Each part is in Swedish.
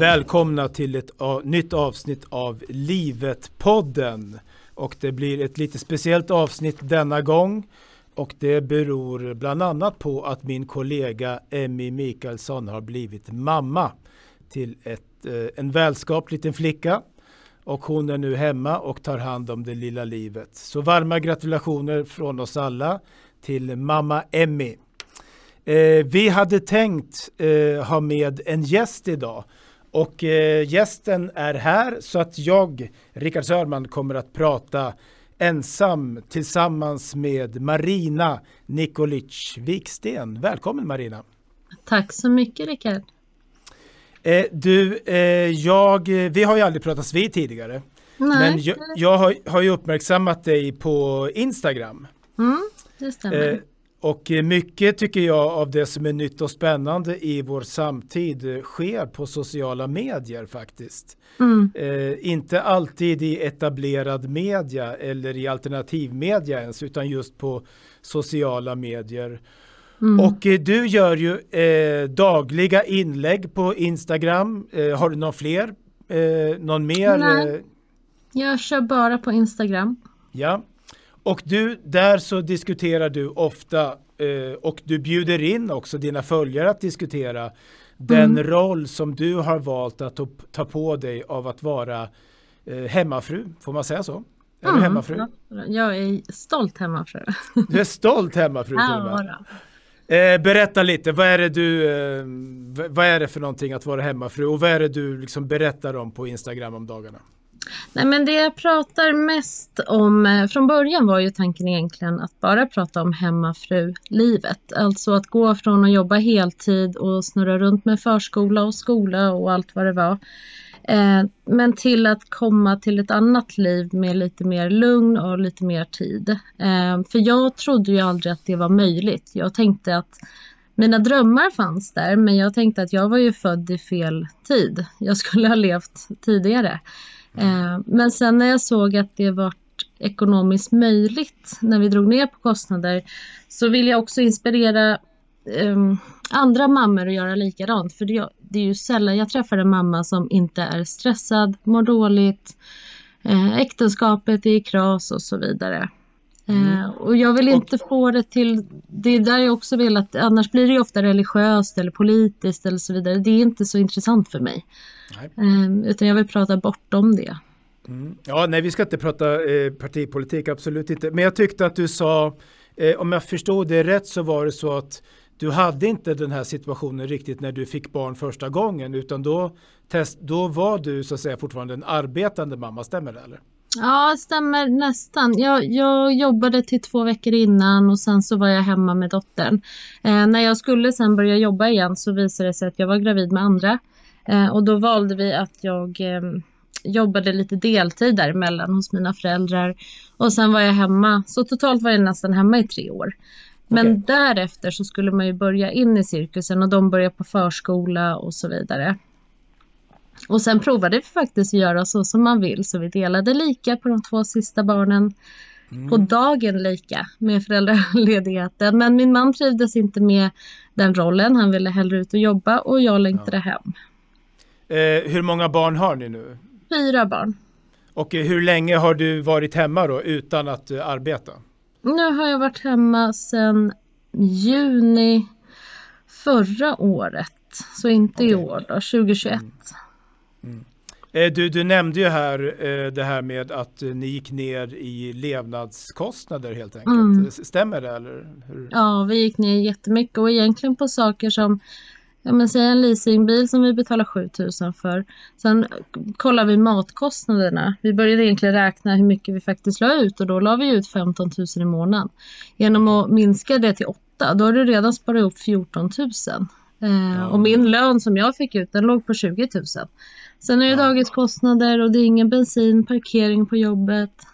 Välkomna till ett nytt avsnitt av Livet-podden. Och det blir ett lite speciellt avsnitt denna gång. Och det beror bland annat på att min kollega Emmy Mikaelsson har blivit mamma till ett, eh, en välskapt liten flicka. Och hon är nu hemma och tar hand om det lilla livet. Så varma gratulationer från oss alla till mamma Emmy. Eh, vi hade tänkt eh, ha med en gäst idag och eh, gästen är här så att jag, Rickard Sörman, kommer att prata ensam tillsammans med Marina Nikolic Viksten. Välkommen Marina! Tack så mycket Rickard! Eh, du, eh, jag, vi har ju aldrig pratats vid tidigare. Nej. Men jag, jag har, har ju uppmärksammat dig på Instagram. Mm, det stämmer. Eh, och mycket tycker jag av det som är nytt och spännande i vår samtid sker på sociala medier faktiskt. Mm. Eh, inte alltid i etablerad media eller i alternativmedia ens utan just på sociala medier. Mm. Och eh, du gör ju eh, dagliga inlägg på Instagram. Eh, har du någon fler? Eh, någon mer? Nej, jag kör bara på Instagram. Ja. Och du, där så diskuterar du ofta eh, och du bjuder in också dina följare att diskutera den mm. roll som du har valt att ta på dig av att vara eh, hemmafru. Får man säga så? Är mm. du hemmafru? Jag är stolt hemmafru. Du är stolt hemmafru till och med. Eh, berätta lite, vad är, det du, eh, vad är det för någonting att vara hemmafru och vad är det du liksom berättar om på Instagram om dagarna? Nej, men det jag pratar mest om, eh, från början var ju tanken egentligen att bara prata om hemmafrulivet. Alltså att gå från att jobba heltid och snurra runt med förskola och skola och allt vad det var. Eh, men till att komma till ett annat liv med lite mer lugn och lite mer tid. Eh, för jag trodde ju aldrig att det var möjligt. Jag tänkte att mina drömmar fanns där men jag tänkte att jag var ju född i fel tid. Jag skulle ha levt tidigare. Mm. Eh, men sen när jag såg att det var ekonomiskt möjligt när vi drog ner på kostnader så vill jag också inspirera um, andra mammor att göra likadant. För det, det, är ju sällan jag träffar en mamma som inte är stressad, mår dåligt, eh, äktenskapet är i kras och så vidare. Mm. Eh, och jag vill inte få det till, det är där jag också vill att, annars blir det ofta religiöst eller politiskt eller så vidare. Det är inte så intressant för mig. Eh, utan jag vill prata bortom det. Mm. Ja, nej, vi ska inte prata eh, partipolitik, absolut inte. Men jag tyckte att du sa, eh, om jag förstod det rätt så var det så att du hade inte den här situationen riktigt när du fick barn första gången, utan då, test, då var du så att säga fortfarande en arbetande mamma, stämmer det eller? Ja, stämmer nästan. Jag, jag jobbade till två veckor innan och sen så var jag hemma med dottern. Eh, när jag skulle sen börja jobba igen så visade det sig att jag var gravid med andra. Eh, och då valde vi att jag eh, jobbade lite deltid däremellan hos mina föräldrar. Och sen var jag hemma, så totalt var jag nästan hemma i tre år. Men okay. därefter så skulle man ju börja in i cirkusen och de började på förskola och så vidare. Och sen provade vi faktiskt att göra så som man vill, så vi delade lika på de två sista barnen. Mm. På dagen lika med föräldraledigheten. Men min man trivdes inte med den rollen. Han ville hellre ut och jobba och jag längtade ja. hem. Eh, hur många barn har ni nu? Fyra barn. Och eh, hur länge har du varit hemma då utan att uh, arbeta? Nu har jag varit hemma sedan juni förra året. Så inte okay. i år då, 2021. Mm. Mm. Eh, du, du nämnde ju här eh, det här med att ni gick ner i levnadskostnader helt enkelt. Mm. Stämmer det? Eller hur? Ja, vi gick ner jättemycket och egentligen på saker som ja, men säg en leasingbil som vi betalar 7000 för. Sen kollar vi matkostnaderna. Vi började egentligen räkna hur mycket vi faktiskt la ut och då la vi ut 15 000 i månaden. Genom att minska det till 8 då har du redan sparat upp 14 000. Eh, ja. Och min lön som jag fick ut den låg på 20 000. Sen är det ja. dagskostnader och det är ingen bensin, parkering på jobbet.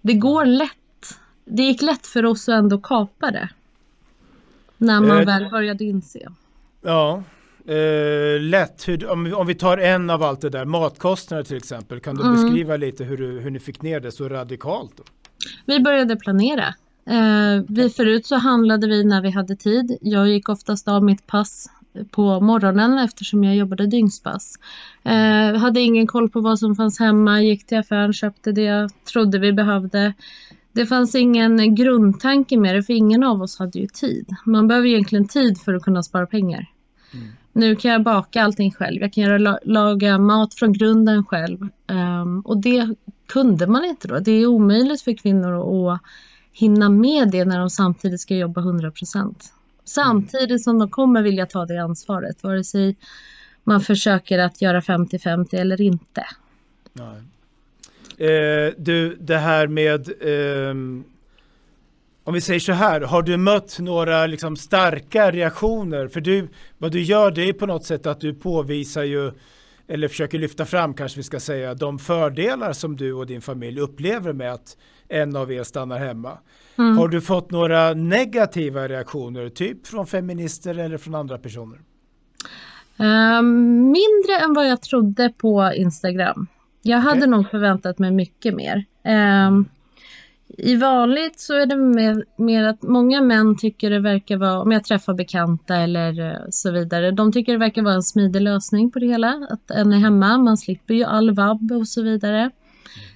Det går lätt. Det gick lätt för oss att ändå kapa det. När man eh, väl började inse. Ja, eh, lätt. Hur, om, vi, om vi tar en av allt det där, matkostnader till exempel. Kan du mm. beskriva lite hur, du, hur ni fick ner det så radikalt? Då? Vi började planera. Eh, vi förut så handlade vi när vi hade tid. Jag gick oftast av mitt pass på morgonen eftersom jag jobbade dygnspass. Eh, hade ingen koll på vad som fanns hemma, gick till affären, köpte det jag trodde vi behövde. Det fanns ingen grundtanke med det för ingen av oss hade ju tid. Man behöver egentligen tid för att kunna spara pengar. Mm. Nu kan jag baka allting själv. Jag kan göra, laga mat från grunden själv. Um, och det kunde man inte då. Det är omöjligt för kvinnor att hinna med det när de samtidigt ska jobba 100 procent. Samtidigt som de kommer vilja ta det ansvaret, vare sig man försöker att göra 50-50 eller inte. Nej. Eh, du, det här med eh, om vi säger så här, har du mött några liksom starka reaktioner? För du, vad du gör det är på något sätt att du påvisar ju, eller försöker lyfta fram kanske vi ska säga, de fördelar som du och din familj upplever med att en av er stannar hemma. Mm. Har du fått några negativa reaktioner, typ från feminister eller från andra personer? Um, mindre än vad jag trodde på Instagram. Jag hade okay. nog förväntat mig mycket mer. Um, i vanligt så är det mer, mer, att många män tycker det verkar vara, om jag träffar bekanta eller eh, så vidare, de tycker det verkar vara en smidig lösning på det hela. Att en är hemma, man slipper ju all vabb och så vidare.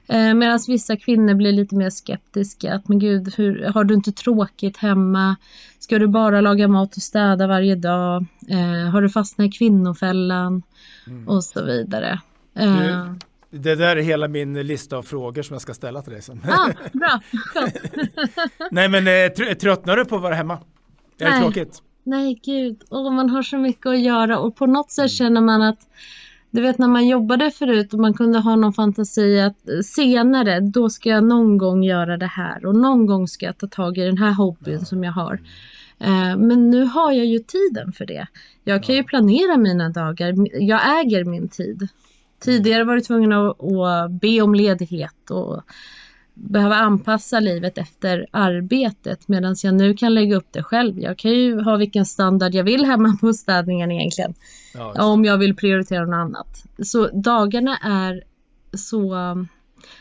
Eh, Medan vissa kvinnor blir lite mer skeptiska. Att men gud, hur, har du inte tråkigt hemma? Ska du bara laga mat och städa varje dag? Eh, har du fastnat i kvinnofällan? Mm. Och så vidare. Eh, det där är hela min lista av frågor som jag ska ställa till dig sen. Ah, bra, Nej men eh, tröttnar du på att vara hemma? Är det tråkigt? Nej gud, oh, man har så mycket att göra och på något sätt mm. känner man att du vet när man jobbade förut och man kunde ha någon fantasi att eh, senare då ska jag någon gång göra det här och någon gång ska jag ta tag i den här hobbyn ja. som jag har. Eh, men nu har jag ju tiden för det. Jag kan ju planera mina dagar. Jag äger min tid. Tidigare var du tvungen att, att be om ledighet och behöva anpassa livet efter arbetet medan jag nu kan lägga upp det själv. Jag kan ju ha vilken standard jag vill hemma på städningen egentligen. Ja, om jag vill prioritera något annat. Så dagarna är så...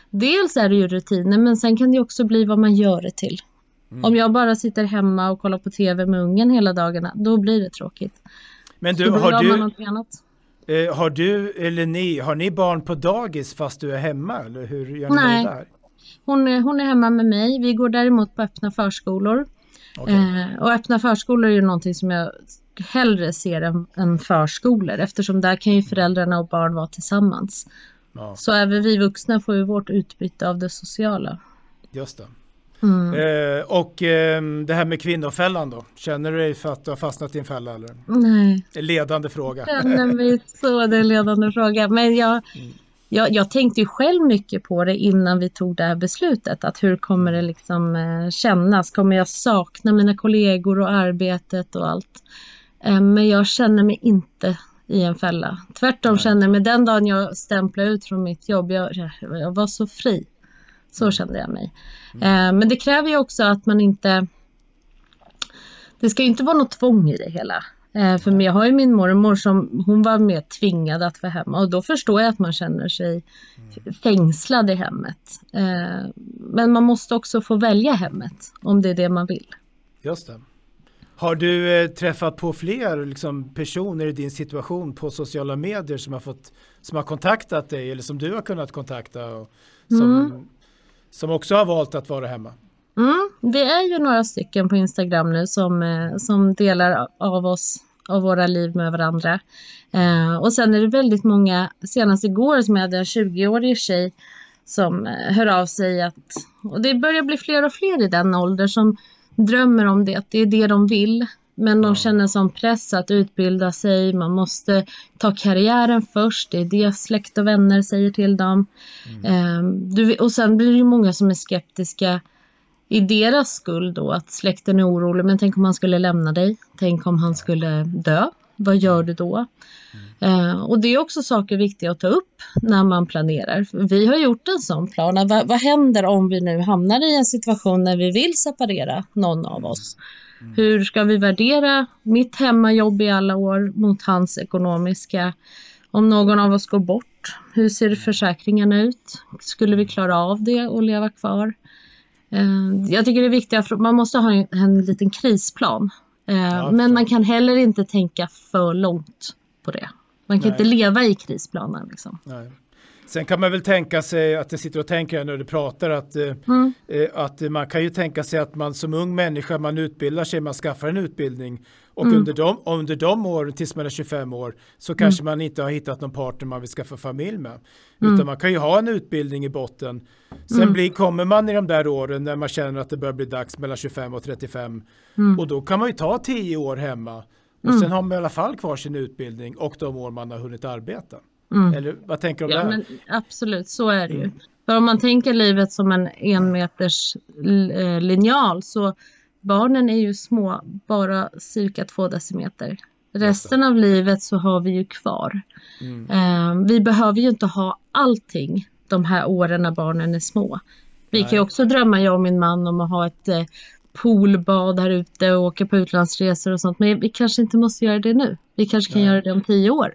Dels är det ju rutiner men sen kan det också bli vad man gör det till. Mm. Om jag bara sitter hemma och kollar på tv med ungen hela dagarna, då blir det tråkigt. Men du, har du, eh, har du eller ni, har ni barn på dagis fast du är hemma? Eller hur gör ni Nej. det där? Hon, hon är hemma med mig. Vi går däremot på öppna förskolor. Okay. Eh, och öppna förskolor är ju någonting som jag hellre ser än, än förskolor eftersom där kan ju föräldrarna och barn vara tillsammans. Ja. Så även vi vuxna får ju vårt utbyte av det sociala. Just det. Mm. Eh, och eh, det här med kvinnofällan då? Känner du dig för att du har fastnat i en fälla? Eller? Nej. Ledande fråga. Jag känner mig så, det är en ledande fråga. Men jag, mm. Jag, jag, tänkte ju själv mycket på det innan vi tog det här beslutet. Att hur kommer det liksom eh, kännas? Kommer jag sakna mina kollegor och arbetet och allt? Eh, men jag känner mig inte i en fälla. Tvärtom Nej. känner jag mig den dagen jag stämplade ut från mitt jobb, jag, jag var så fri. Så mm. kände jag mig. Mm. Eh, men det kräver ju också att man inte... Det ska inte vara något tvång i det hela. Eh, för jag har ju min mormor som hon var mer tvingad att vara hemma och då förstår jag att man känner sig mm. fängslad i hemmet. Men man måste också få välja hemmet om det är det man vill. Just det. Har du eh, träffat på fler liksom, personer i din situation på sociala medier som har, fått, som har kontaktat dig eller som du har kunnat kontakta och som, mm. som också har valt att vara hemma? Mm, det är ju några stycken på Instagram nu som, eh, som delar av oss av våra liv med varandra. Eh, och sen är det väldigt många, senast igår som jag hade en 20-årig tjej som eh, hör av sig att, och det börjar bli fler och fler i den åldern som drömmer om det, att det är det de vill. Men de känner som press att utbilda sig, man måste ta karriären först, det är det släkt och vänner säger till dem. Mm. Um, du, och sen blir det ju många som är skeptiska i deras skull då, att släkten är orolig, men tänk om han skulle lämna dig, tänk om han skulle dö, vad gör du då? Eh, och det är också saker viktiga att ta upp när man planerar. Vi har gjort en sån plan. Vad, vad händer om vi nu hamnar i en situation när vi vill separera någon av oss? Mm. Hur ska vi värdera mitt hemmajobb i alla år mot hans ekonomiska? Om någon av oss går bort, hur ser försäkringarna ut? Skulle vi klara av det och leva kvar? Eh, jag tycker det är viktigt man måste ha en, en liten krisplan Eh, Ja, men man kan heller inte tänka för långt på det. Man kan Nej. inte leva i krisplanen. Liksom. Nej. Sen kan man väl tänka sig att jag sitter och tänker när du pratar att, eh, Mm. eh, att man kan ju tänka sig att man som ung människa, man utbildar sig, man skaffar en utbildning och Mm. under, de, under de åren tills man är 25 år så kanske man inte har hittat någon partner man vill skaffa familj med. Mm. Utan man kan ju ha en utbildning i botten. Sen blir, kommer man i de där åren när man känner att det börjar bli dags mellan 25 och 35 Mm. och då kan man ju ta 10 år hemma och sen har man i alla fall kvar sin utbildning och de år man har hunnit arbeta. Mm. Eller vad tänker du om Ja, det? men absolut, så är det ju. Mm. För om man tänker livet som en enmeters eh, linjal så barnen är ju små, bara cirka två decimeter. Resten av livet så har vi ju kvar. Mm. Eh, vi behöver ju inte ha allting de här åren när barnen är små. Vi kan ju Nej. också drömma, jag och min man, om att ha ett eh, poolbad här ute och åka på utlandsresor och sånt. Men vi kanske inte måste göra det nu. Vi kanske kan Nej. göra det om tio år.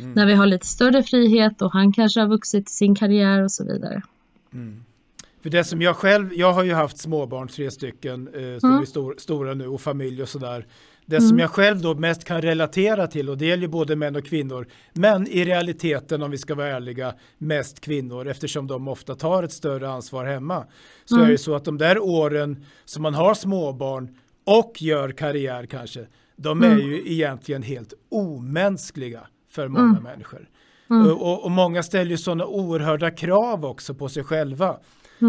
Mm. När vi har lite större frihet och han kanske har vuxit i sin karriär och så vidare. För det som jag själv, jag har ju haft småbarn, tre stycken, eh, som Mm. är stor, stora nu och familj och sådär. Det som jag själv då mest kan relatera till, och det gäller ju både män och kvinnor, men i realiteten om vi ska vara ärliga, mest kvinnor eftersom de ofta tar ett större ansvar hemma. Så Mm. är det så att de där åren som man har småbarn och gör karriär kanske, de är ju egentligen helt omänskliga för många människor. Och, och, och många ställer ju sådana oerhörda krav också på sig själva.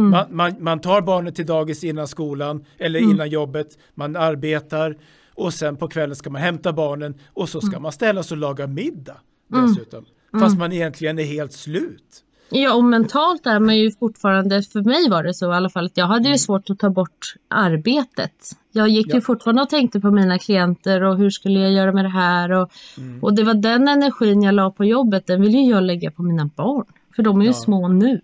Man, man, man tar barnet till dagis innan skolan eller innan jobbet, man arbetar och sen på kvällen ska man hämta barnen och så ska man ställa sig och laga middag dessutom. Fast man egentligen är helt slut. Ja, och mentalt är man ju fortfarande, för mig var det så i alla fall, att jag hade ju svårt att ta bort arbetet. Jag gick Ja. ju fortfarande och tänkte på mina klienter och hur skulle jag göra med det här och, Mm. och det var den energin jag la på jobbet, den vill ju jag lägga på mina barn. För de är ju Ja. små nu.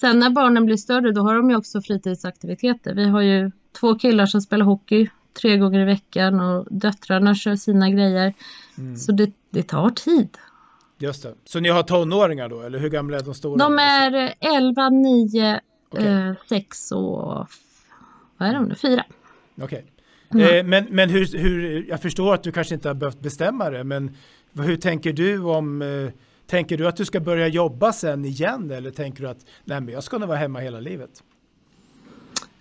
Sen när barnen blir större då har de ju också fritidsaktiviteter. Vi har ju två killar som spelar hockey tre gånger i veckan och döttrarna kör sina grejer. Mm. Så det, det tar tid. Just det. Så ni har tonåringar då, eller hur gamla är de stora? De är 11, 9, Okej. eh, 6 och vad är de nu? 4. Okej. Mm. Eh, men men hur, hur, jag förstår att du kanske inte har behövt bestämma det, men hur tänker du om, eh, tänker du att du ska börja jobba sen igen eller tänker du att nej men jag ska nog vara hemma hela livet?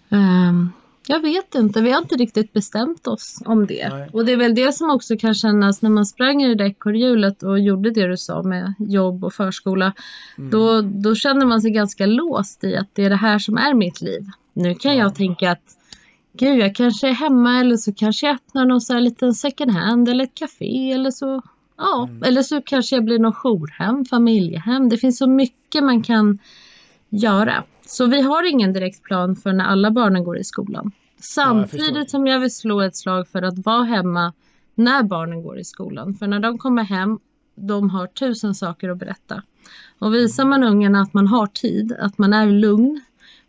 Ehm, jag vet inte, vi har inte riktigt bestämt oss om det. Nej. Och det är väl det som också kan kännas när man sprang i det där ekorrhjulet och gjorde det du sa med jobb och förskola. Mm. Då, då känner man sig ganska låst i att det är det här som är mitt liv. Nu kan jag tänka att gud, jag kanske är hemma eller så kanske jag öppnar någon så här liten second hand eller ett café eller så. Ja, Mm. eller så kanske jag blir någon jourhem, familjehem. Det finns så mycket man kan göra. Så vi har ingen direkt plan för när alla barnen går i skolan. Samtidigt som jag vill slå ett slag för att vara hemma när barnen går i skolan. För när de kommer hem, de har tusen saker att berätta. Och visar man ungarna att man har tid, att man är lugn,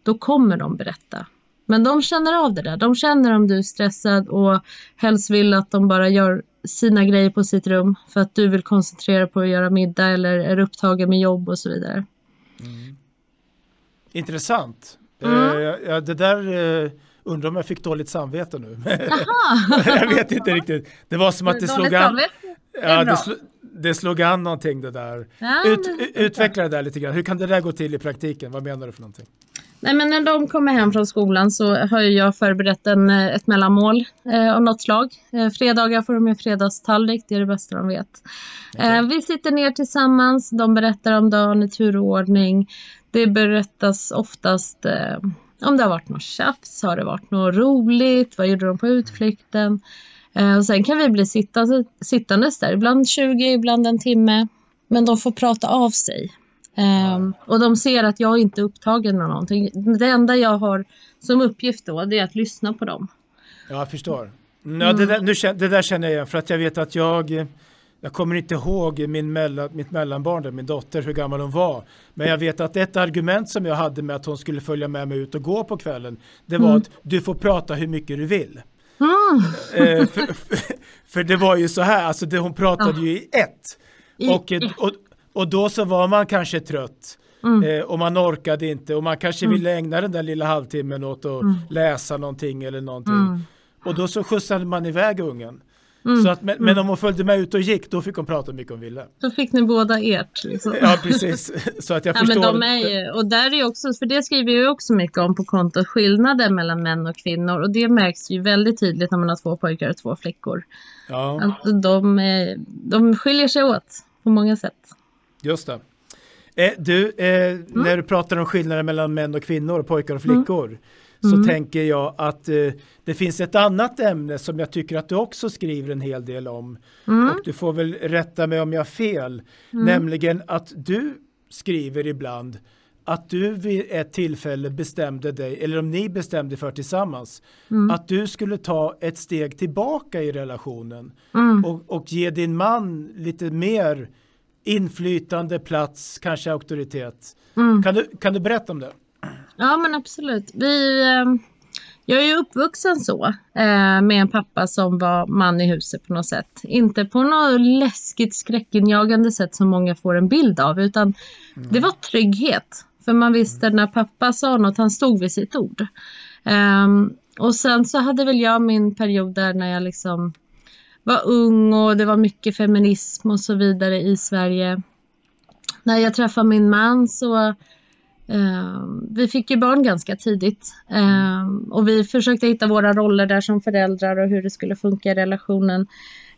då kommer de berätta. Men de känner av det där. De känner om du är stressad och helst vill att de bara gör sina grejer på sitt rum för att du vill koncentrera på att göra middag eller är upptagen med jobb och så vidare. Intressant. Mm. Eh, ja, det där eh, undrar om jag fick dåligt samvete nu. jag vet inte riktigt. Det var som att det slog an. Ja, det, bra. sl det slog an någonting det där. Ja, Ut, det- utveckla det där lite grann. Hur kan det där gå till i praktiken? Vad menar du för någonting? Nej, men när de kommer hem från skolan så har jag förberett en, eh, ett mellanmål eh, av något slag. Eh, fredagar får de en fredagstallrik, det är det bästa de vet. Eh, vi sitter ner tillsammans, de berättar om dagen i turordning. Det berättas oftast eh, om det har varit något tjafs, har det varit något roligt, vad gjorde de på utflykten? Eh, och sen kan vi bli sittande, sittandes där, ibland 20, ibland en timme. Men de får prata av sig. Ehm, och de ser att jag inte är upptagen med någonting. Det enda jag har som uppgift då, det är att lyssna på dem. Ja, jag förstår. Mm, Ja, det, där, nu, det där känner jag igen för att jag vet att jag, eh, jag kommer inte ihåg min mellan, mitt mellanbarn, där, min dotter, hur gammal hon var. Men jag vet att ett argument som jag hade med att hon skulle följa med mig ut och gå på kvällen, det var att du får prata hur mycket du vill. Eh, för, för, för det var ju så här, alltså det, hon pratade ju i ett. I Och, och, och då så var man kanske trött. Eh, och man orkade inte och man kanske ville ägna den där lilla halvtimmen åt att läsa någonting eller någonting. och då så skjutsade man iväg ungen. Mm. Så att, men, men, om hon följde med ut och gick, då fick hon prata mycket hon ville. Då fick ni båda ert. Liksom. Ja, precis. Så att jag ja, förstår. Men de är ju, och där är också, för det skriver jag också mycket om på kontot, skillnaden mellan män och kvinnor. Och det märks ju väldigt tydligt när man har två pojkar och två flickor. Ja. Att de, de skiljer sig åt på många sätt. Just det. Eh, du, eh, mm. när du pratar om skillnaden mellan män och kvinnor, pojkar och flickor. Mm så tänker jag att eh, det finns ett annat ämne som jag tycker att du också skriver en hel del om. Mm. Och du får väl rätta mig om jag har fel. Mm. Nämligen att du skriver ibland att du vid ett tillfälle bestämde dig, eller om ni bestämde för tillsammans, mm. att du skulle ta ett steg tillbaka i relationen mm. och, och ge din man lite mer inflytande, plats, kanske auktoritet. Mm. Kan, du, kan du berätta om det? Ja men absolut. Vi, eh, jag är ju uppvuxen så eh, med en pappa som var man i huset på något sätt. Inte på något läskigt skräckinjagande sätt som många får en bild av utan mm. det var trygghet. För man visste när pappa sa något, han stod vid sitt ord. Um, och sen så hade väl jag min period där när jag liksom var ung och det var mycket feminism och så vidare i Sverige. När jag träffade min man så Ehm, vi fick ju barn ganska tidigt ehm, och vi försökte hitta våra roller där som föräldrar och hur det skulle funka i relationen.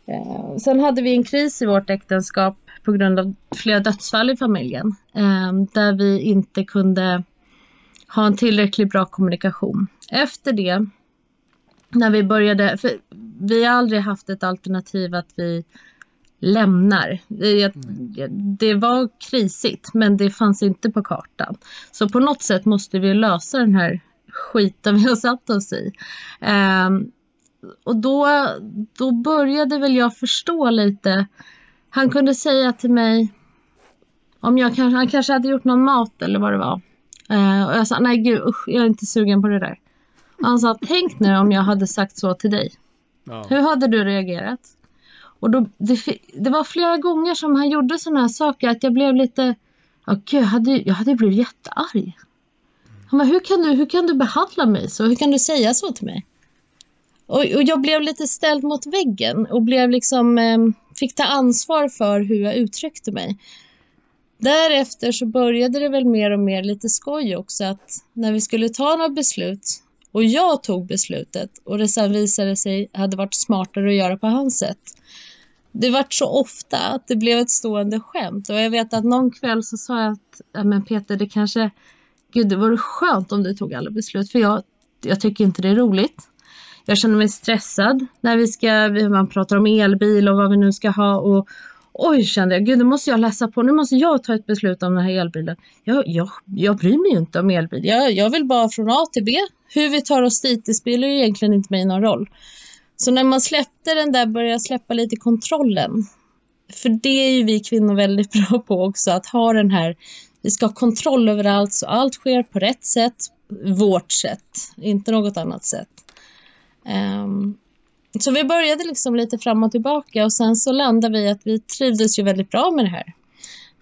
Ehm, sen hade vi en kris i vårt äktenskap på grund av flera dödsfall i familjen där vi inte kunde ha en tillräckligt bra kommunikation. Efter det, när vi började, för vi har aldrig haft ett alternativ att vi lämnar. Det, det, var krisigt men det fanns inte på kartan. Så på något sätt måste vi lösa den här skiten vi har satt oss i. Um, och då, då började väl jag förstå lite. Han kunde säga till mig om jag kanske, han kanske hade gjort någon mat eller vad det var. Uh, och jag sa nej gud usch, jag är inte sugen på det där. Han sa tänk nu om jag hade sagt så till dig. Ja. Hur hade du reagerat? Och då, det, det, var flera gånger som han gjorde sådana här saker att jag blev lite, ja gud, jag hade, jag hade blivit jättearg. Han bara, hur kan, du, hur kan du behandla mig så? Hur kan du säga så till mig? Och, och jag blev lite ställd mot väggen och blev liksom, eh, fick ta ansvar för hur jag uttryckte mig. Därefter så började det väl mer och mer lite skoj också att när vi skulle ta några beslut och jag tog beslutet och det sen visade sig hade varit smartare att göra på hans sätt det vart så ofta att det blev ett stående skämt. Och jag vet att någon kväll så sa jag att, ja, men Peter, det kanske, gud det vore skönt om du tog alla beslut, för jag, jag tycker inte det är roligt. Jag känner mig stressad när vi ska, man pratar om elbil och vad vi nu ska ha och oj kände jag, gud nu måste jag läsa på, nu måste jag ta ett beslut om den här elbilen. Jag, jag, jag bryr mig ju inte om elbil, jag, jag vill bara från A till B. Hur vi tar oss dit, det spelar ju egentligen inte mig någon roll. Så när man släppte den där, började släppa lite kontrollen. För det är ju vi kvinnor väldigt bra på också, att ha den här, vi ska ha kontroll över allt så allt sker på rätt sätt, vårt sätt, inte något annat sätt. Um, så vi började liksom lite fram och tillbaka och sen så landade vi att vi trivdes ju väldigt bra med det här.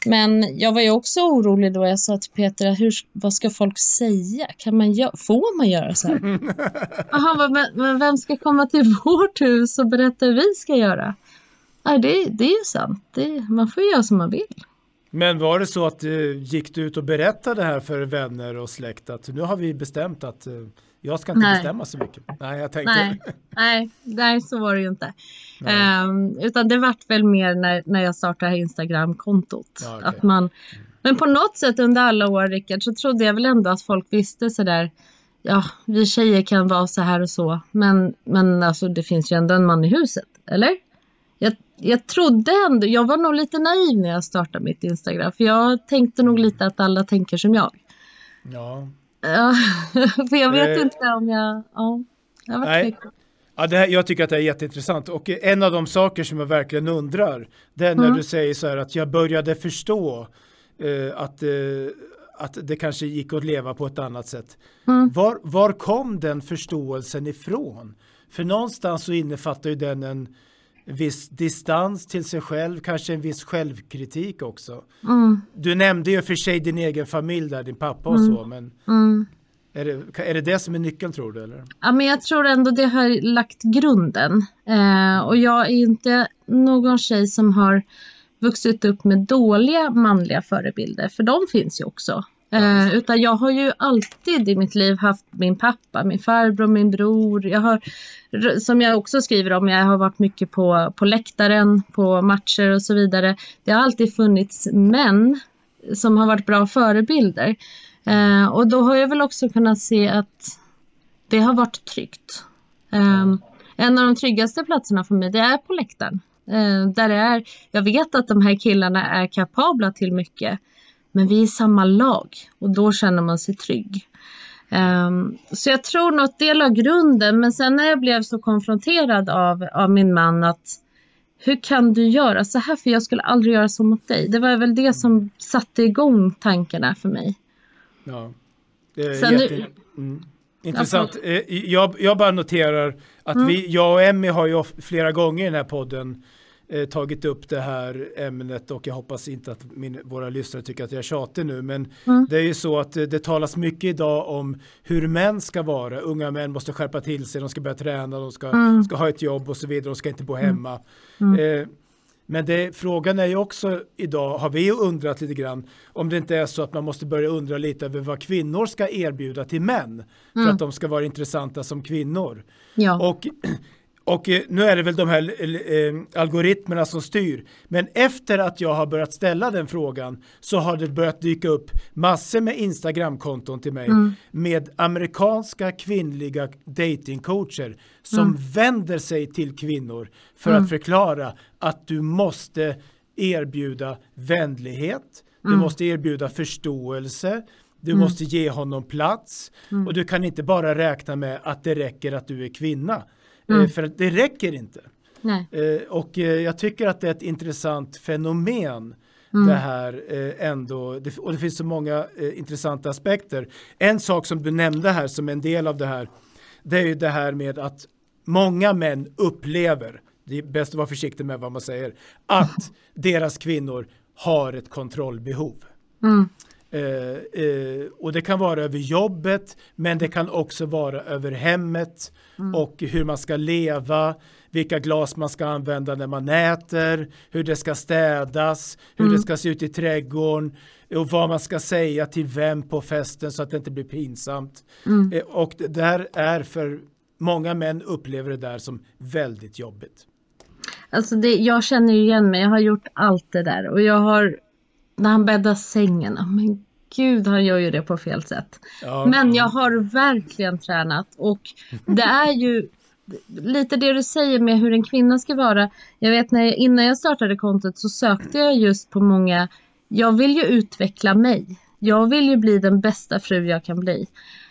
Men jag var ju också orolig då jag sa till Peter, hur, vad ska folk säga? Kan man får man göra så här? Aha, men, men vem ska komma till vårt hus och berätta hur vi ska göra? Nej, det, det är ju sant. Det, man får göra som man vill. Men var det så att eh, gick du ut och berättade här för vänner och släkt att nu har vi bestämt att eh, jag ska inte nej. bestämma så mycket. Nej, jag tänkte. Nej, nej, nej så var det ju inte. Um, utan det vart väl mer när, när jag startade Instagram-kontot. Ja, okay. Att man, men på något sätt under alla år, Rickard, så trodde jag väl ändå att folk visste sådär. Ja, vi tjejer kan vara så här och så. Men, men alltså, det finns ju ändå en man i huset, eller? Jag, jag trodde ändå, jag var nog lite naiv när jag startade mitt Instagram. För jag tänkte nog lite att alla tänker som jag. Ja, Ja, för jag vet eh, inte om jag... Ja, jag nej. Ja, det här, jag tycker att det är jätteintressant och en av de saker som jag verkligen undrar det är när mm. du säger så här att jag började förstå eh, att, eh, att det kanske gick att leva på ett annat sätt. Mm. Var, var kom den förståelsen ifrån? För någonstans så innefattar ju den en viss distans till sig själv, kanske en viss självkritik också. Mm. Du nämnde ju för sig din egen familj där, din pappa och mm. så, men mm. Är det, är det det som är nyckeln tror du? Eller? Ja, men jag tror ändå det har lagt grunden. Eh, och jag är inte någon tjej som har vuxit upp med dåliga manliga förebilder, för de finns ju också. Eh, utan jag har ju alltid i mitt liv haft min pappa, min farbror, min bror. Jag har, som jag också skriver om, jag har varit mycket på, på läktaren, på matcher och så vidare. Det har alltid funnits män som har varit bra förebilder. Eh, och då har jag väl också kunnat se att det har varit tryggt. Eh, en av de tryggaste platserna för mig det är på läktaren. Eh, där det är, jag vet att de här killarna är kapabla till mycket. Men vi är samma lag och då känner man sig trygg. Um, så jag tror nog att det la grunden. Men sen när jag blev så konfronterad av, av min man att hur kan du göra så här? För jag skulle aldrig göra så mot dig. Det var väl det som satte igång tankarna för mig. Ja, det är Sen jätte... mm. Intressant. Eh, jag, jag bara noterar att mm. vi, jag och Emmy har ju flera gånger i den här podden eh, tagit upp det här ämnet och jag hoppas inte att min, våra lyssnare tycker att jag är tjatig nu men mm. det är ju så att det, eh, det talas mycket idag om hur män ska vara. Unga män måste skärpa till sig, de ska börja träna, de ska, mm. ska ha ett jobb och så vidare, de ska inte bo hemma. Mm. Eh, men det, frågan är ju också idag, har vi undrat lite grann, om det inte är så att man måste börja undra lite över vad kvinnor ska erbjuda till män för mm. att de ska vara intressanta som kvinnor. Ja. Och och eh, nu är det väl de här eh, algoritmerna som styr. Men efter att jag har börjat ställa den frågan så har det börjat dyka upp massor med Instagramkonton till mig mm. med amerikanska kvinnliga datingcoacher som mm. vänder sig till kvinnor för mm. att förklara att du måste erbjuda vänlighet, du mm. måste erbjuda förståelse, du mm. måste ge honom plats mm. och du kan inte bara räkna med att det räcker att du är kvinna. Eh, mm. För det räcker inte. Nej. Eh, och eh, jag tycker att det är ett intressant fenomen mm. det här ändå. Och det finns så många intressanta aspekter. En sak som du nämnde här som en del av det här. Det är ju det här med att många män upplever, det är bäst att vara försiktig med vad man säger, att deras kvinnor har ett kontrollbehov. Mm. Eh, eh, och det kan vara över jobbet, men det kan också vara över hemmet mm. och hur man ska leva, vilka glas man ska använda när man äter, hur det ska städas, hur mm. det ska se ut i trädgården och vad man ska säga till vem på festen så att det inte blir pinsamt. Mm. Eh, och det där är för många män upplever det där som väldigt jobbigt. Alltså det, jag känner ju igen mig, jag har gjort allt det där och jag har när han bäddar sängen, men gud han gör ju det på fel sätt. Ja. Men jag har verkligen tränat och det är ju lite det du säger med hur en kvinna ska vara. Jag vet när jag, innan jag startade kontot så sökte jag just på många, jag vill ju utveckla mig. Jag vill ju bli den bästa fru jag kan bli.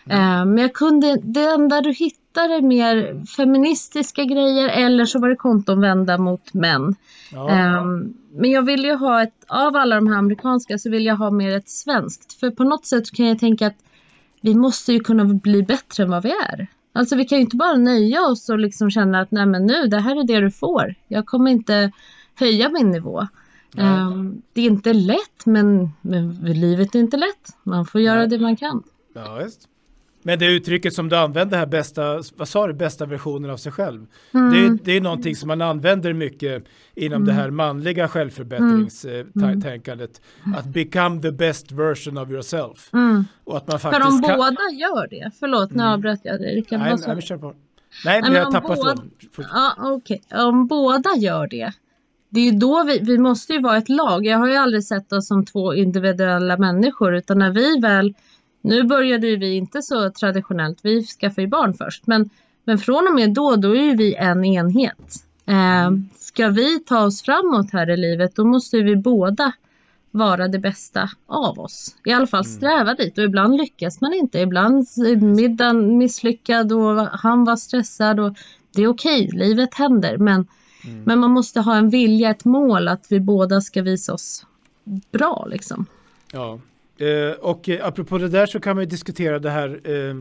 Mm. men jag kunde, det enda du hittar är mer feministiska grejer eller så var det konton vända mot män. Ja. Um, men jag vill ju ha ett, av alla de här amerikanska så vill jag ha mer ett svenskt. För på något sätt kan jag tänka att vi måste ju kunna bli bättre än vad vi är. Alltså vi kan ju inte bara nöja oss och liksom känna att nej men nu, det här är det du får. Jag kommer inte höja min nivå. Um, det är inte lätt men, men livet är inte lätt. Man får göra nej. det man kan. Ja, just. Men det uttrycket som du använder här, bästa, vad sa du, bästa versionen av sig själv. Mm. Det, det, är någonting som man använder mycket inom mm. det här manliga självförbättringstänkandet. Mm. Att become the best version of yourself. Mm. Och att man faktiskt För om kan... båda gör det, förlåt nu mm. avbröt jag dig. Nej, nej, nej, kör på. Nej, men jag tappar båda... Ja, okay. Om båda gör det, det är ju då vi, vi måste ju vara ett lag. Jag har ju aldrig sett oss som två individuella människor utan när vi väl nu började vi inte så traditionellt, vi skaffade ju barn först. Men, men från och med då, då är ju vi en enhet. Eh, ska vi ta oss framåt här i livet, då måste vi båda vara det bästa av oss. I alla fall mm. sträva mm. dit och ibland lyckas man inte. Ibland är middagen misslyckad och han var stressad och det är okej, livet händer. Men, mm. men man måste ha en vilja, ett mål att vi båda ska visa oss bra liksom. Ja, Eh, och eh, apropå det där så kan man ju diskutera det här eh,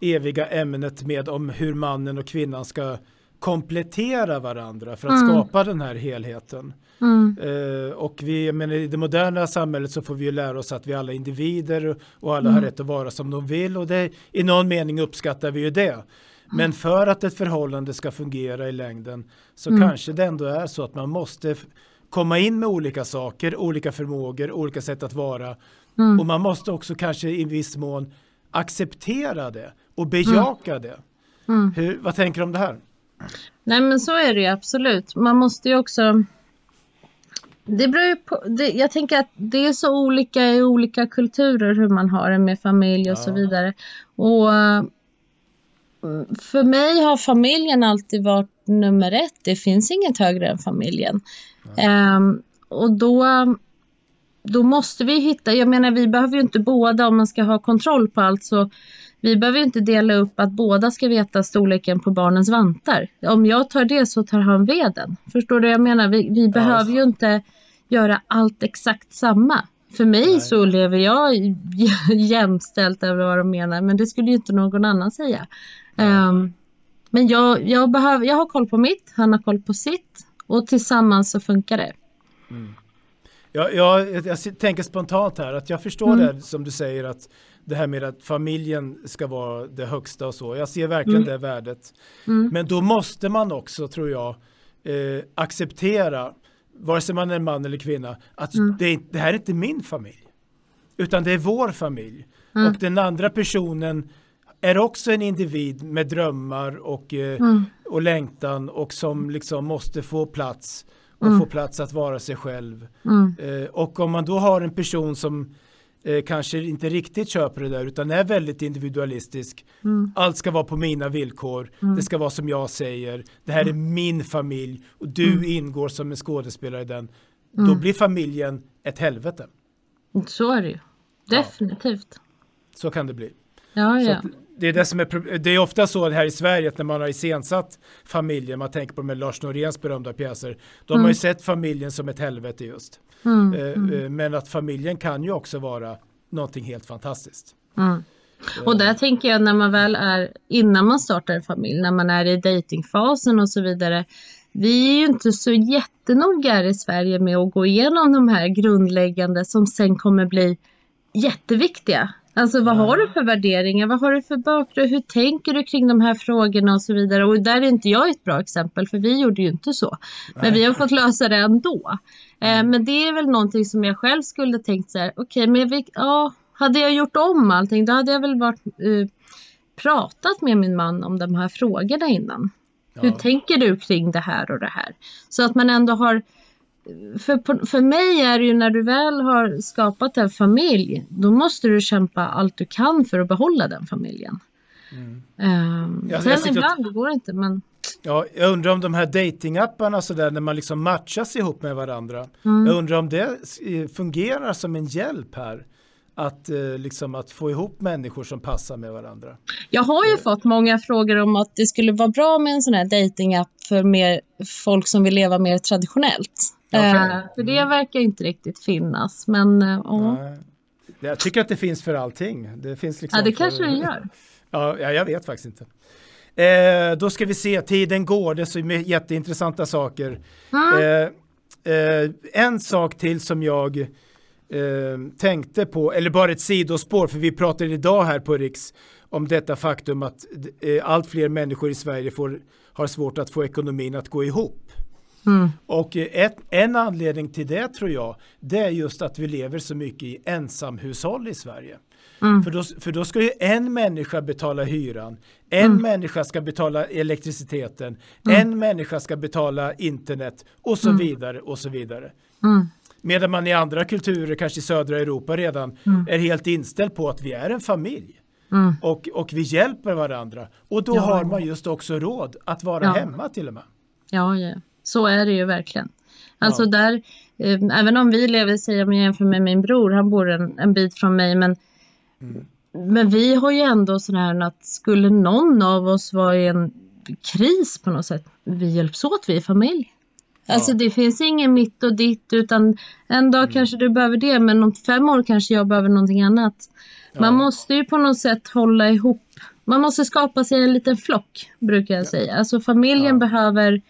eviga ämnet med om hur mannen och kvinnan ska komplettera varandra för att Mm. skapa den här helheten. Mm. Eh, och vi, men i det moderna samhället så får vi ju lära oss att vi alla är individer och alla har Mm. rätt att vara som de vill och det, i någon mening uppskattar vi ju det. Men för att ett förhållande ska fungera i längden så Mm. kanske det ändå är så att man måste komma in med olika saker, olika förmågor, olika sätt att vara Mm. och man måste också kanske i viss mån acceptera det och bejaka det. Mm. Hur, vad tänker du om det här? Nej men så är det ju absolut. Man måste ju också det beror ju på, det, jag tänker att det är så olika i olika kulturer hur man har det med familj och så Ja. vidare. Och mm, för mig har familjen alltid varit nummer ett. Det finns inget högre än familjen. Ehm, och då, då måste vi hitta, jag menar vi behöver ju inte båda om man ska ha kontroll på allt så vi behöver ju inte dela upp att båda ska veta storleken på barnens vantar. Om jag tar det så tar han veden. Förstår du vad jag menar? Vi, vi behöver ju inte göra allt exakt samma. För mig Nej. så lever jag jämställt över vad de menar men det skulle ju inte någon annan säga. Ehm, men jag, jag, behöver, jag har koll på mitt, han har koll på sitt och tillsammans så funkar det. Jag, jag, jag tänker spontant här att jag förstår Mm. det som du säger att det här med att familjen ska vara det högsta och så. Jag ser verkligen Mm. det värdet. Mm. Men då måste man också, tror jag, eh, acceptera, vare sig man är man eller kvinna, att Mm. det, det här är inte min familj. Utan det är vår familj. Mm. Och den andra personen är också en individ med drömmar och, eh, Mm. och längtan och som liksom måste få plats och Mm. få plats att vara sig själv. Mm. Eh, och om man då har en person som eh, kanske inte riktigt köper det där utan är väldigt individualistisk. Mm. Allt ska vara på mina villkor. Mm. Det ska vara som jag säger. Det här är min familj och du Mm. ingår som en skådespelare i den. Då Mm. blir familjen ett helvete. Så är det ju. Definitivt. Så kan det bli. Ja, ja. Det, är det, som är, det är ofta så här i Sverige att när man har iscensatt familjen, man tänker på med Lars Noréns berömda pjäser, då har man Mm. ju sett familjen som ett helvete just. Mm. Eh, Mm. eh, Men att familjen kan ju också vara någonting helt fantastiskt. Mm. Och där tänker jag när man väl är innan man startar en familj, när man är i datingfasen och så vidare. Vi är ju inte så jättenoga här i Sverige med att gå igenom de här grundläggande som sen kommer bli jätteviktiga. Alltså vad har du för värderingar? Vad har du för bakgrund? Hur tänker du kring de här frågorna och så vidare? Och där är inte jag ett bra exempel för vi gjorde ju inte så. Men vi har fått lösa det ändå. Eh, men det är väl någonting som jag själv skulle tänkt så här, okej men vi, ja, hade jag gjort om allting då hade jag väl varit, eh, pratat med min man om de här frågorna innan. Hur Ja. tänker du kring det här och det här? Så att man ändå har för, för mig är det ju när du väl har skapat en familj, då måste du kämpa allt du kan för att behålla den familjen. Mm. Um, Jag- sen jag ibland det går inte, men Ja, jag undrar om de här datingapparna så där när man liksom matchas ihop med varandra. Mm. Jag undrar om det eh, fungerar som en hjälp här. Att, eh, liksom, att få ihop människor som passar med varandra. jag har ju fått många frågor om att det skulle vara bra med en sån här datingapp för mer folk som vill leva mer traditionellt. Okej. Eh, för det verkar inte riktigt finnas, men. Nej. Jag tycker att det finns för allting. Det finns liksom ja, det för, kanske det gör. Ja, ja, jag vet faktiskt inte. Eh, då ska vi se, tiden går, det är så jätteintressanta saker. Mm. Eh, eh, en sak till som jag eh, tänkte på, eller bara ett sidospår, för vi pratade idag här på Riks om detta faktum att eh, allt fler människor i Sverige får, har svårt att få ekonomin att gå ihop. Mm. Och ett, en anledning till det tror jag, det är just att vi lever så mycket i ensamhushåll i Sverige. Mm. För, då, för då ska ju en människa betala hyran, en Mm. människa ska betala elektriciteten, en människa ska betala internet och så vidare och så vidare. Mm. Medan man i andra kulturer, kanske i södra Europa redan, Mm. är helt inställd på att vi är en familj. Mm. Och, och vi hjälper varandra. Och då Ja. har man just också råd att vara Ja. hemma till och med. Ja, ja, så är det ju verkligen. Alltså Ja. där, eh, även om vi lever, säger jag jämför med min bror, han bor en, en bit från mig, men, Mm. men vi har ju ändå sån här att skulle någon av oss vara i en kris på något sätt, vi hjälps åt, vi är familj. Alltså Ja. det finns ingen mitt och ditt utan en dag kanske du behöver det men om fem år kanske jag behöver någonting annat. Man Ja. måste ju på något sätt hålla ihop man måste skapa sig en liten flock, brukar jag säga. Alltså familjen Ja. behöver,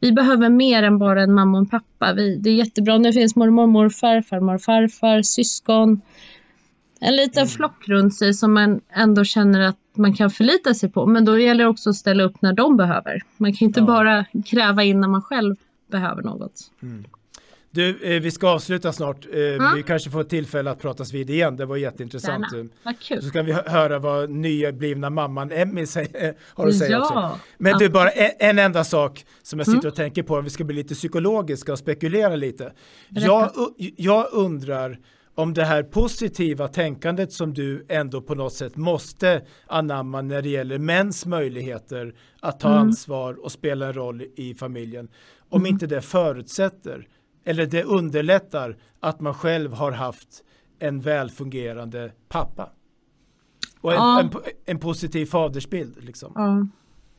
vi behöver mer än bara en mamma och en pappa. Vi, det är jättebra om det finns mormor, morfar, farmor, farfar, syskon. En liten flock runt sig som man ändå känner att man kan förlita sig på. Men då gäller det också att ställa upp när de behöver. Man kan inte Ja. bara kräva in när man själv behöver något. Du, eh, vi ska avsluta snart. Eh, Mm. Vi kanske får tillfälle att pratas vid igen. Det var jätteintressant. Vad kul. Så ska vi hö- höra vad nyblivna mamman Emmy säger, eh, har att säga Ja, också. Men du, bara en, en enda sak som jag sitter och tänker på, om vi ska bli lite psykologiska och spekulera lite. Jag, jag undrar om det här positiva tänkandet som du ändå på något sätt måste anamma när det gäller mäns möjligheter att ta ansvar och spela en roll i familjen. Om inte det förutsätter eller det underlättar att man själv har haft en välfungerande pappa. Och en, Ja. en, en positiv fadersbild. Liksom. Ja.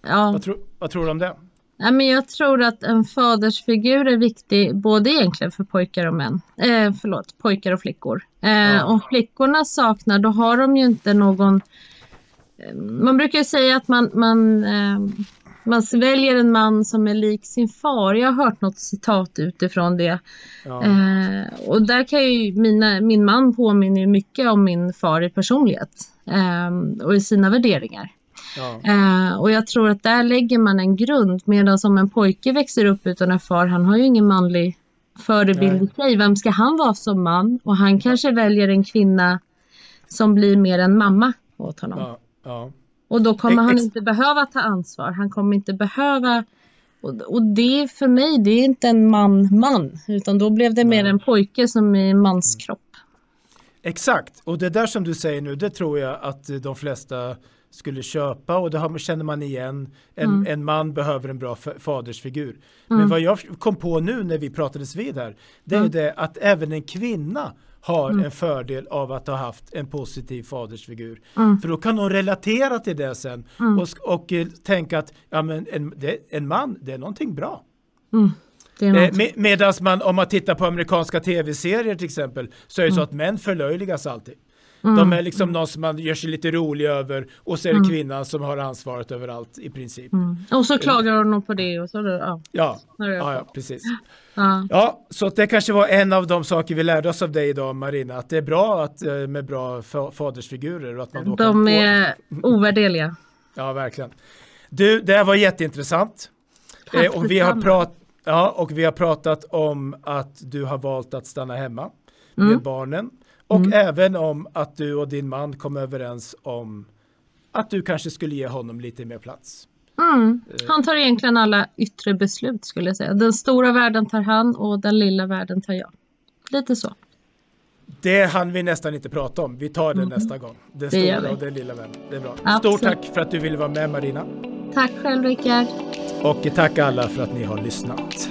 Ja. Vad, tror, vad tror du om det? Ja, men jag tror att en fadersfigur är viktig både egentligen för pojkar och män. Eh, förlåt, pojkar och flickor. Eh. Om flickorna saknar då har de ju inte någon... Eh, man brukar ju säga att man, man, eh, man väljer en man som är lik sin far. Jag har hört något citat utifrån det. Ja. Eh, och där kan ju mina, min man påminner mycket om min far i personlighet eh, och i sina värderingar. Ja. Eh, och jag tror att där lägger man en grund medan som en pojke växer upp utan en far, han har ju ingen manlig förebild i sig. Vem ska han vara som man? Och han kanske väljer en kvinna som blir mer en mamma åt honom. Ja. Och då kommer han Ex- inte behöva ta ansvar. Han kommer inte behöva och, och det för mig, det är inte en man-man, utan då blev det mer en pojke som i manskropp. Exakt, och det där som du säger nu, det tror jag att de flesta skulle köpa och det har, känner man igen. En, Mm. en man behöver en bra fa- fadersfigur. Men vad jag kom på nu när vi pratades vid här, det är Mm. det att även en kvinna har en fördel av att ha haft en positiv fadersfigur. Mm. För då kan hon relatera till det sen och, sk- och eh, tänka att ja, men en, det, en man, det är någonting bra. Är Eh, med, Medan man, om man tittar på amerikanska tv-serier till exempel, så är det Mm. så att män förlöjligas alltid. De är liksom någon som man gör sig lite rolig över och så är det kvinnan som har ansvaret över allt i princip. Mm. Och så klagar hon på det och så, ja. Ja, ja, ja, precis. ja. Ja, så det kanske var en av de saker vi lärde oss av dig idag Marina, att det är bra att, eh, med bra fa- fadersfigurer och att man då kan De få- är ovärdeliga. Ja, verkligen. Du, det här var jätteintressant. Tack Eh, och, vi har detsamma. prat, ja, och vi har pratat om att du har valt att stanna hemma Mm. med barnen. Och även om att du och din man kom överens om att du kanske skulle ge honom lite mer plats. Mm. Han tar egentligen alla yttre beslut skulle jag säga. Den stora världen tar han och den lilla världen tar jag. Lite så. Det hann vi nästan inte prata om. Vi tar det nästa gång. Den Mm. Det stora och den lilla vännen. Det är bra. Absolut. Stort tack för att du ville vara med Marina. Tack själv Rickard. Och tack alla för att ni har lyssnat.